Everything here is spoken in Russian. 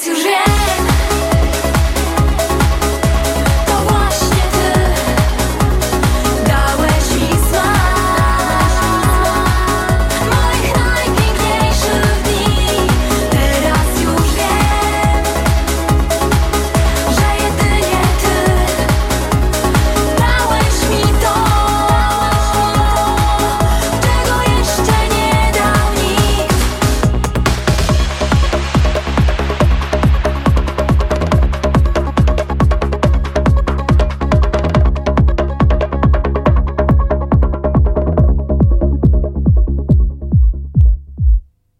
сюжет.